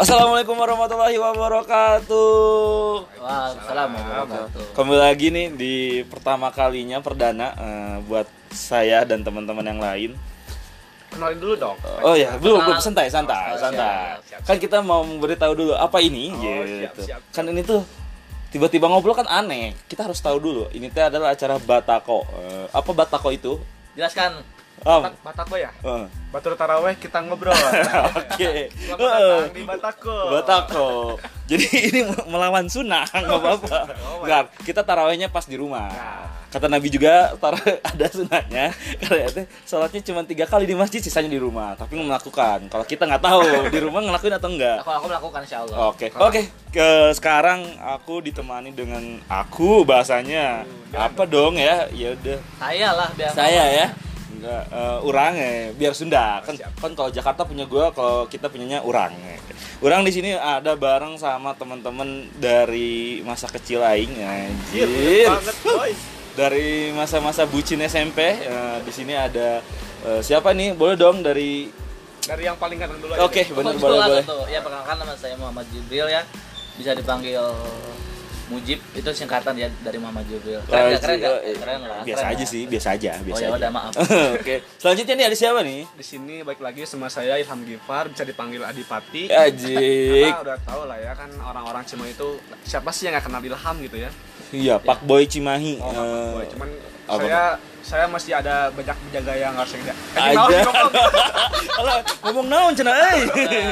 Assalamualaikum warahmatullahi wabarakatuh. Waalaikumsalam warahmatullahi Kembali lagi nih di pertama kalinya perdana eh, buat saya dan teman-teman yang lain. Kenalin dulu dong. Oh ya, belum belum santai santai Oh, santai. siap, siap, Kan kita mau memberitahu dulu apa ini Oh, siap, gitu. siap. Kan ini tuh tiba-tiba ngobrol kan aneh. Kita harus tahu dulu. Ini teh adalah acara Batako. Eh, apa Batako itu? Jelaskan. Om. Batak- Batako ya? Eh, Batur Taraweh kita ngobrol. Oke. Selamat datang di Batako. Batako. Jadi ini melawan sunnah, nggak apa-apa. Oh, Enggak, kita tarawehnya pas di rumah. Nah. Kata Nabi juga tar ada sunnahnya. Karena itu sholatnya cuma tiga kali di masjid, sisanya di rumah. Tapi melakukan. Kalau kita nggak tahu di rumah ngelakuin atau enggak. Aku aku melakukan insya Allah. Oke, oke. Ke sekarang aku ditemani dengan aku bahasanya apa dong ya? Ya udah Saya lah biar. saya ya enggak eh, urang ya biar Sunda kan Siap. kan kalau Jakarta punya gua kalau kita punyanya urang urang di sini ada bareng sama teman-teman dari masa kecil aing Anjir, banget boy. dari masa-masa bucin SMP eh, di sini ada eh, siapa nih boleh dong dari Dari yang paling kanan dulu aja. oke deh. benar boleh boleh. Ya perkenalkan nama saya Muhammad Jibril ya. Bisa dipanggil Mujib itu singkatan ya dari Muhammad Jibril. Keren Eh, nggak? Keren nggak? eh, Keren lah. biasa keren aja lah. sih biasa aja biasa Oh ya aja udah maaf. oke selanjutnya nih ada siapa nih Di sini baik lagi sama saya Ilham Gifar bisa dipanggil Adipati. Ajik Karena udah tahu lah ya kan orang-orang Cimahi itu siapa sih yang nggak kenal Ilham gitu ya? iya Pak Boy Cimahi Oh, Eh, Pak Boy. Cuman apa saya saya masih ada banyak penjaga yang harus saya Aja. Alah, ngomong naon cenah euy.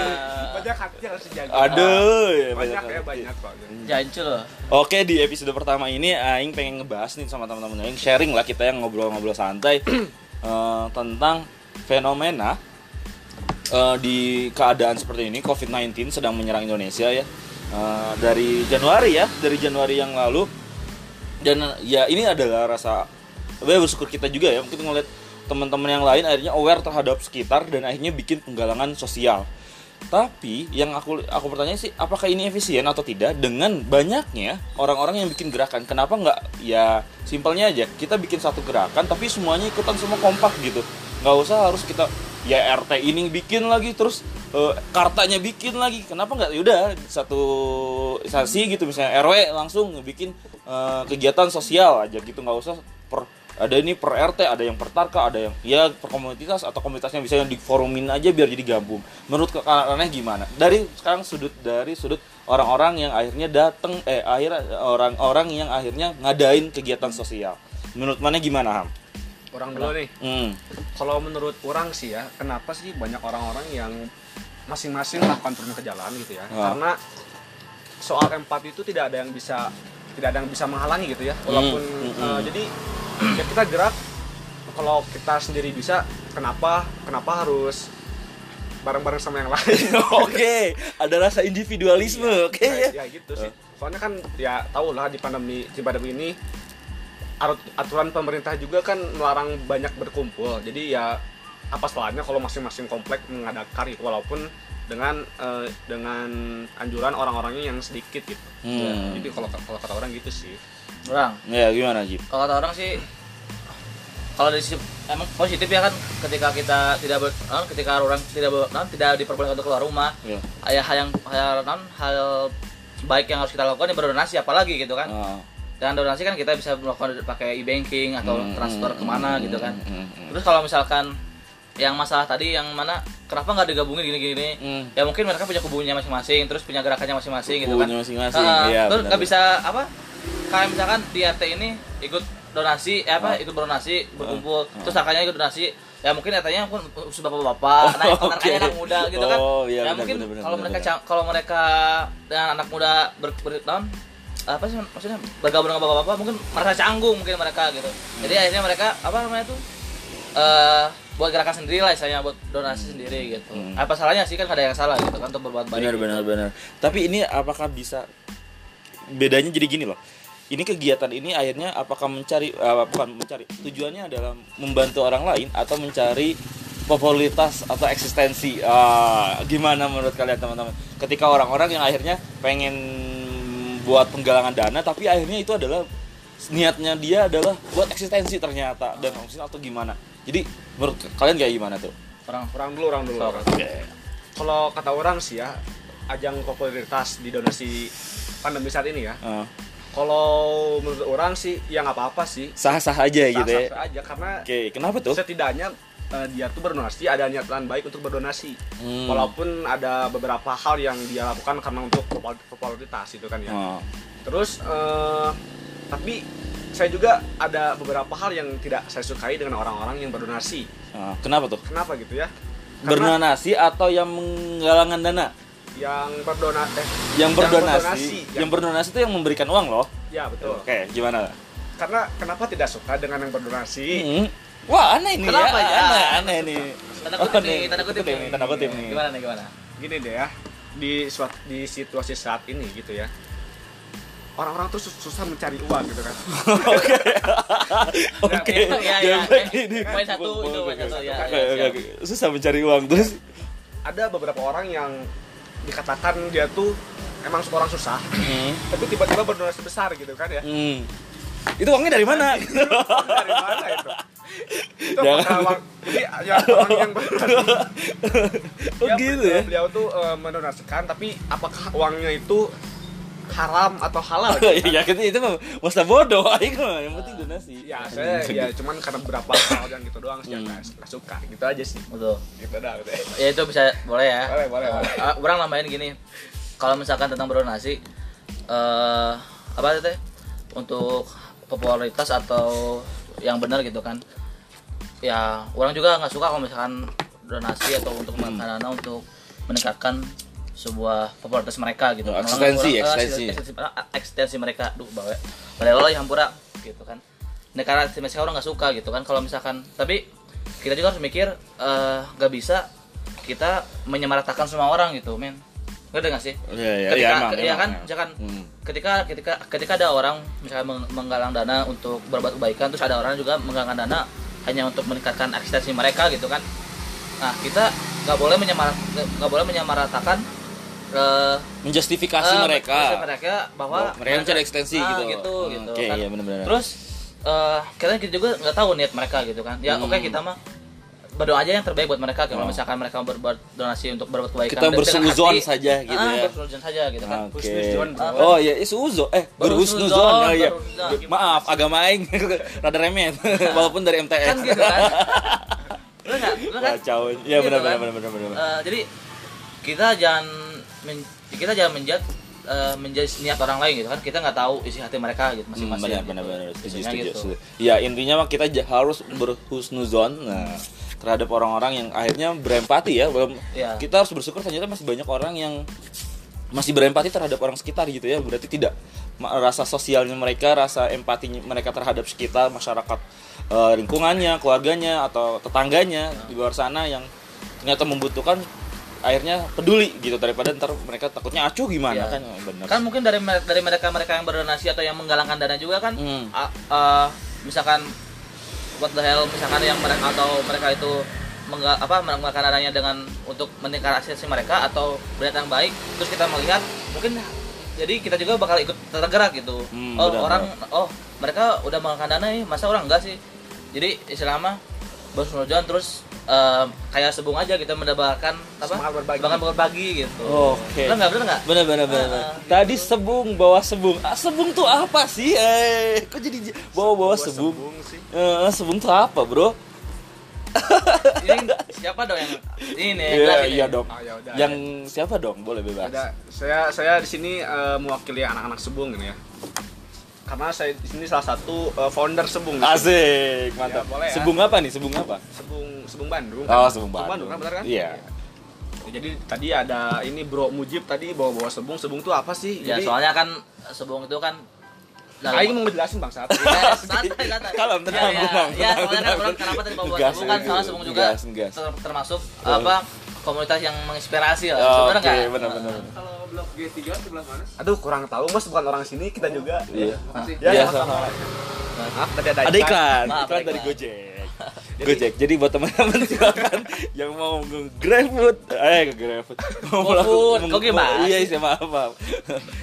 banyak hati yang harus dijaga. Aduh, ya, banyak ya hati. banyak kok. Jancul. Oke, di episode pertama ini aing pengen ngebahas nih sama teman-teman aing sharing lah kita yang ngobrol-ngobrol santai eh, tentang fenomena eh, di keadaan seperti ini COVID-19 sedang menyerang Indonesia ya. Eh, dari Januari ya, dari Januari yang lalu dan eh, ya ini adalah rasa ya bersyukur kita juga ya mungkin ngeliat teman-teman yang lain akhirnya aware terhadap sekitar dan akhirnya bikin penggalangan sosial. Tapi yang aku aku bertanya sih apakah ini efisien atau tidak dengan banyaknya orang-orang yang bikin gerakan? Kenapa nggak? Ya simpelnya aja kita bikin satu gerakan tapi semuanya ikutan semua kompak gitu. Nggak usah harus kita ya RT ini bikin lagi terus eh, kartanya bikin lagi. Kenapa nggak? Yaudah satu instansi gitu misalnya RW langsung bikin eh, kegiatan sosial aja gitu. Nggak usah ada ini per RT, ada yang per Tarka, ada yang ya per komunitas atau komunitasnya bisa yang diforumin aja biar jadi gabung. Menurut kakaknya gimana? Dari sekarang sudut dari sudut orang-orang yang akhirnya datang eh akhir orang-orang yang akhirnya ngadain kegiatan sosial. Menurut mana gimana Ham? Orang dulu nih. Hmm. Kalau menurut orang sih ya, kenapa sih banyak orang-orang yang masing-masing melakukan turun ke jalan gitu ya? Ah. Karena soal empati itu tidak ada yang bisa tidak ada yang bisa menghalangi gitu ya. Walaupun Hmm, hmm, eh, hmm. jadi ya kita gerak kalau kita sendiri bisa, kenapa kenapa harus bareng-bareng sama yang lain? Oke, ada rasa individualisme. Oke ya, ya. ya gitu sih. Soalnya kan ya tau lah di pandemi di pandemi ini aturan pemerintah juga kan melarang banyak berkumpul. Jadi ya apa salahnya kalau masing-masing komplek mengadakan gitu walaupun dengan eh, dengan anjuran orang-orangnya yang sedikit gitu. Hmm. Jadi kalau kalau kata orang gitu sih. Orang. Ya gimana Jip? Kalau kata orang sih kalau dari sisi emang positif ya kan ketika kita tidak ber, non, ketika orang tidak ber, non, tidak diperbolehkan untuk keluar rumah Ya. ya hal yang hal non, hal baik yang harus kita lakukan ya berdonasi apalagi gitu kan Ah. dengan donasi kan kita bisa melakukan pakai e-banking atau Hmm, transfer hmm, ke mana hmm, gitu kan hmm, hmm, hmm. terus kalau misalkan yang masalah tadi yang mana kenapa nggak digabungin gini-gini Hmm. ya mungkin mereka punya kubunya masing-masing terus punya gerakannya masing-masing gitu kan masing-masing, Ah, iya, terus nggak bisa apa kayak misalkan di RT ini ikut donasi eh apa ikut berdonasi berkumpul terus kakaknya ikut donasi ya mungkin RT-nya pun sudah bapak-bapak anak oke. anaknya anak muda gitu kan. Oh, iya, ya benar, mungkin kalau mereka kalau mereka dengan anak muda ber, ber- non, apa sih maksudnya bergabung dengan bapak-bapak mungkin merasa canggung mungkin mereka gitu. Jadi Hmm. akhirnya mereka apa namanya tuh eh buat gerakan sendiri lah saya buat donasi sendiri gitu. Hmm. apa salahnya sih kan ada yang salah gitu kan untuk berbuat baik benar gitu. benar benar. Tapi ini apakah bisa bedanya jadi gini loh ini kegiatan ini akhirnya apakah mencari eh, bukan mencari tujuannya adalah membantu orang lain atau mencari popularitas atau eksistensi Ah, gimana menurut kalian teman-teman ketika orang-orang yang akhirnya pengen buat penggalangan dana tapi akhirnya itu adalah niatnya dia adalah buat eksistensi ternyata dan maksudnya atau gimana jadi menurut kalian kayak gimana tuh orang orang dulu orang dulu Sok. orang. kalau kata orang sih ya ajang popularitas di donasi pandemi saat ini ya. Eh, Kalau menurut orang sih ya nggak apa-apa sih. sah-sah aja gitu ya. Sah-sah aja karena Oke, kenapa tuh? setidaknya eh, dia tuh berdonasi ada niatan baik untuk berdonasi. Hmm. Walaupun ada beberapa hal yang dia lakukan karena untuk popul- popularitas itu kan ya. Oh. Terus eh, tapi saya juga ada beberapa hal yang tidak saya sukai dengan orang-orang yang berdonasi. Ah, kenapa tuh? Kenapa gitu ya? Karena Berdonasi atau yang menggalangan dana? Yang berdonasi eh, Yang berdonasi, berdonasi, yang berdonasi itu yang memberikan uang loh. ya betul. Oke, gimana? Karena kenapa tidak suka dengan yang berdonasi? Hmm. Wah, aneh nih Kenapa ya. ya? Aneh, aneh nih. Tanda kutip Oh, nih, tanda kutip nih. Tanda kutip nih. Gimana nih, gimana? Gini deh ya, di suat, di situasi saat ini gitu ya. Orang-orang tuh sus- susah mencari uang gitu kan. Oke. Ya, ya, Geblek ya. ini. Poin satu, itu poin satu, ya, Oke, ya, oke, oke. Susah mencari uang terus. Ada beberapa orang yang dikatakan dia tuh emang orang susah, Hmm. tapi tiba-tiba berdonasi besar gitu kan ya. Hmm. Itu uangnya dari mana? Dari mana itu? Itu Jangan. apakah uang, jadi ya orang yang berdonasi Oh Ya, gitu ya. Beliau tuh eh, mendonasikan, tapi apakah uangnya itu haram atau halal? ya gitu itu mah masa bodoh aing mah yang penting donasi. Ya, saya ya cuman karena beberapa hal yang gitu doang sih yang Hmm. nggak suka. Gitu aja sih. Betul. Gitu dah. Gitu. Ya itu bisa boleh ya. Boleh, boleh, boleh. Eh, orang nambahin gini. Kalau misalkan tentang berdonasi eh apa itu teh? Untuk popularitas atau yang benar gitu kan. Ya, orang juga nggak suka kalau misalkan donasi atau untuk Hmm. menggunakan dana untuk meningkatkan sebuah popularitas mereka gitu. Oh, eh, ekstensi. ekstensi, ekstensi mereka. Duh, bawa. Balelo yang pura gitu kan. Nah, karena ekstensi orang nggak suka gitu kan. Kalau misalkan tapi kita juga harus mikir eh, nggak bisa kita menyamaratakan semua orang gitu, men. Ngerti nggak sih? Iya, iya, ketika, iya, emang, ya kan, emang. misalkan Hmm. ketika ketika ketika ada orang misalkan meng- menggalang dana untuk berbuat kebaikan, terus ada orang juga menggalang dana hanya untuk meningkatkan eksistensi mereka gitu kan. Nah, kita nggak boleh menyamar nggak boleh menyamaratakan eh, Menjustifikasi eh, mereka. mereka bahwa Bahwa mereka mencari ekstensi Ah, gitu. gitu, Hmm, gitu Oke, kan. iya benar-benar. Terus eh kita kita juga nggak tahu niat mereka gitu kan. Ya Hmm. oke kita mah berdoa aja yang terbaik buat mereka kalau Oh. misalkan mereka berbuat donasi untuk berbuat kebaikan Kita bersuzon saja gitu ah, ya. bersuzon saja gitu kan bro. Oh iya, suzo eh Berhusnuzon, berhusnuzon. Oh iya. berhusnuzon. Maaf, agama aing rada remet walaupun dari MTS. kan gitu kan Bener nggak? Bener kan? Kacau. Iya Gitu benar kan? benar benar benar benar. Eh, jadi kita jangan men- kita jangan menjat eh, menjudge niat orang lain gitu kan kita nggak tahu isi hati mereka gitu Hmm, masing-masing benar gitu. benar benar setuju Intinya setuju. gitu. Ya intinya mah kita harus berhusnuzon nah terhadap orang-orang yang akhirnya berempati ya. Belum Iya. kita harus bersyukur ternyata masih banyak orang yang masih berempati terhadap orang sekitar gitu ya. Berarti tidak rasa sosialnya mereka, rasa empatinya mereka terhadap sekitar masyarakat eh, lingkungannya, keluarganya atau tetangganya di luar sana yang ternyata membutuhkan akhirnya peduli gitu daripada ntar mereka takutnya acuh gimana Iya. kan? Oh, benar kan mungkin dari dari mereka mereka yang berdonasi atau yang menggalangkan dana juga kan Hmm. a- eh, misalkan what the hell misalkan yang mereka atau mereka itu mengga, apa menggunakan dananya dengan untuk meningkatkan aksesi mereka atau berniat yang baik terus kita melihat mungkin jadi kita juga bakal ikut tergerak gitu. Hmm, oh benar, orang oh mereka udah menggunakan dana nih masa orang enggak sih? Jadi istilahnya bos terus eh, kayak sebung aja kita mendapatkan apa Semangat berbagi. semangat berbagi gitu Oke. benar nggak benar nggak Bener bener bener. Ah, bener. ah, Tadi sebung bawa sebung. Ah, sebung tuh apa sih? Eh, kok jadi bawa bawa sebung? sembung sih. Eh, sebung tuh apa, Bro? ini siapa dong yang ini yang Iya, jelas ini? iya dong. Oh, ya udah. Yang siapa dong? Boleh bebas. Ada saya saya di sini eh, mewakili anak-anak Sebung ini ya. Karena saya di sini salah satu eh, founder Sebung. sini. Asik, mantap. Ya, boleh ya. Sebung apa nih? Sebung apa? Sebung Sebung Bandung. Oh, sebung Bandung. kan benar kan? Iya. Ya, Jadi tadi ada ini Bro Mujib tadi bawa-bawa Sebung. Sebung tuh apa sih? ya Jadi soalnya kan sebung itu kan Aing mau ngejelasin Bang saat. Eh, santai santai Kalem, tenang, ya, ya, tenang, ya, soalnya kan orang kenapa tadi bawa Gas, sebung kan soalnya sebung juga gas, gas. ter- termasuk apa komunitas yang menginspirasi lah Oh, sebenarnya Oke, nggak benar benar. Kalau blok G3 sebelah mana? Aduh, kurang tahu Mas bukan orang sini, kita juga. Iya. Ya, Iya, sama. sama. Maaf, tadi ada Ada iklan, Maaf, iklan dari. Gojek. Gojek. Jadi buat teman-teman silakan yang mau nge-GrabFood, eh nge-GrabFood. Mau GoFood, melakukan- kok gimana Iya, sih? iya, maaf, maaf.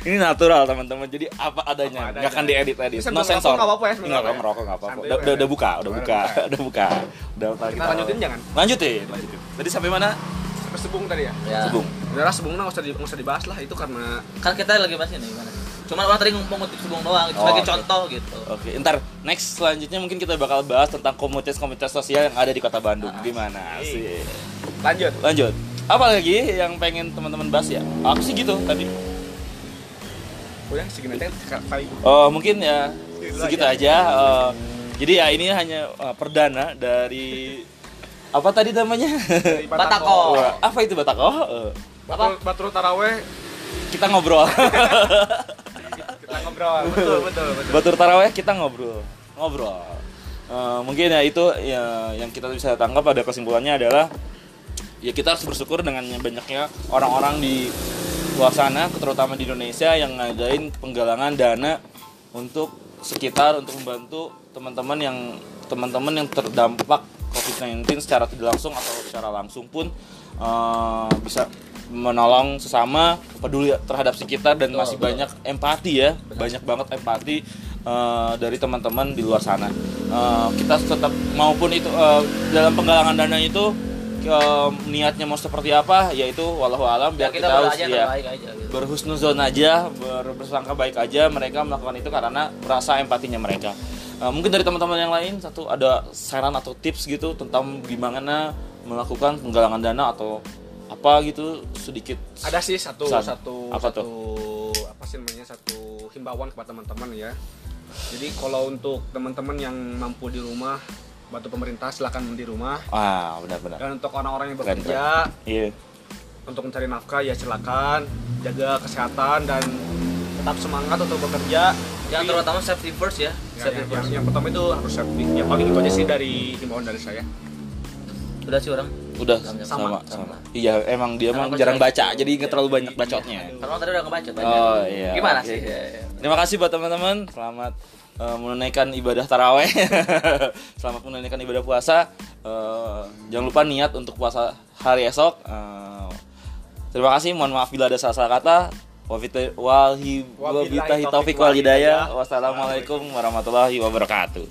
Ini natural, teman-teman. Jadi apa adanya, Apa nggak akan diedit-edit. No sensor. nggak apa-apa ya, Nggak sebenarnya ya? ngerokok nggak apa-apa. Udah, udah, udah buka, udah Udah buka, udah buka. Udah Kita lanjutin jangan? Lanjutin, lanjutin. Tadi sampai mana? Sampai sebung tadi ya Ya. Sebung. Nggak usah di, nggak usah dibahas lah itu karena Kan kita lagi bahas ini gimana? Cuman orang tadi mengutip sebung doang Oh, sebagai oke. contoh gitu. Oke, ntar next selanjutnya mungkin kita bakal bahas tentang komunitas-komunitas sosial yang ada di Kota Bandung. Gimana sih? lanjut Lanjut. Apa lagi yang pengen teman-teman bahas ya? Aku sih gitu tadi. segini kali Oh, mungkin ya Segitu aja. Eh, jadi ya ini hanya eh, perdana dari apa tadi namanya? Dari Batako. Apa itu Batako? Eh, Batul, Batul Taraweh kita ngobrol. kita ngobrol betul betul betul Batur Taraweh kita ngobrol. Ngobrol. Eh, mungkin ya itu ya yang kita bisa tangkap pada kesimpulannya adalah ya kita harus bersyukur dengan banyaknya orang-orang di luar sana terutama di Indonesia yang ngadain penggalangan dana untuk sekitar untuk membantu teman-teman yang teman-teman yang terdampak COVID-19 secara tidak langsung atau secara langsung pun eh, bisa menolong sesama peduli terhadap sekitar dan Betul, masih betul. banyak empati ya banyak banget empati eh, dari teman-teman di luar sana Eh, kita tetap maupun itu eh, dalam penggalangan dana itu eh, niatnya mau seperti apa yaitu walau alam Ya biar kita kita, berdoa harus aja ya aja gitu. berhusnuzon aja ber, bersangka baik aja mereka melakukan itu karena merasa empatinya mereka Eh, mungkin dari teman-teman yang lain satu ada saran atau tips gitu tentang gimana melakukan penggalangan dana atau apa gitu sedikit ada sih satu San. satu Apa satu apa sih namanya satu himbauan kepada teman-teman ya jadi kalau untuk teman-teman yang mampu di rumah bantu pemerintah silakan di rumah ah benar-benar dan untuk orang-orang yang bekerja iya untuk mencari nafkah ya silakan jaga kesehatan dan tetap semangat untuk bekerja Yang Tapi- terutama safety first ya. Ya, Safety yang, first. yang, yang pertama itu harus safety. Yang paling itu aja sih dari himbauan dari saya. Udah sih orang. Udah Sama, sama sama, sama. iya emang dia Emang emang jarang baca. jadi nggak terlalu banyak bacotnya Karena tadi udah ngebaca tadi. Oh, iya, Gimana sih? Ya, ya. Terima kasih buat teman-teman. Selamat eh, menunaikan ibadah taraweh. Selamat menunaikan ibadah puasa. Eh, jangan lupa niat untuk puasa hari esok. Eh, terima kasih. Mohon maaf bila ada salah-salah kata. Wabillahi taufiq wal hidayah. Wassalamualaikum warahmatullahi wabarakatuh.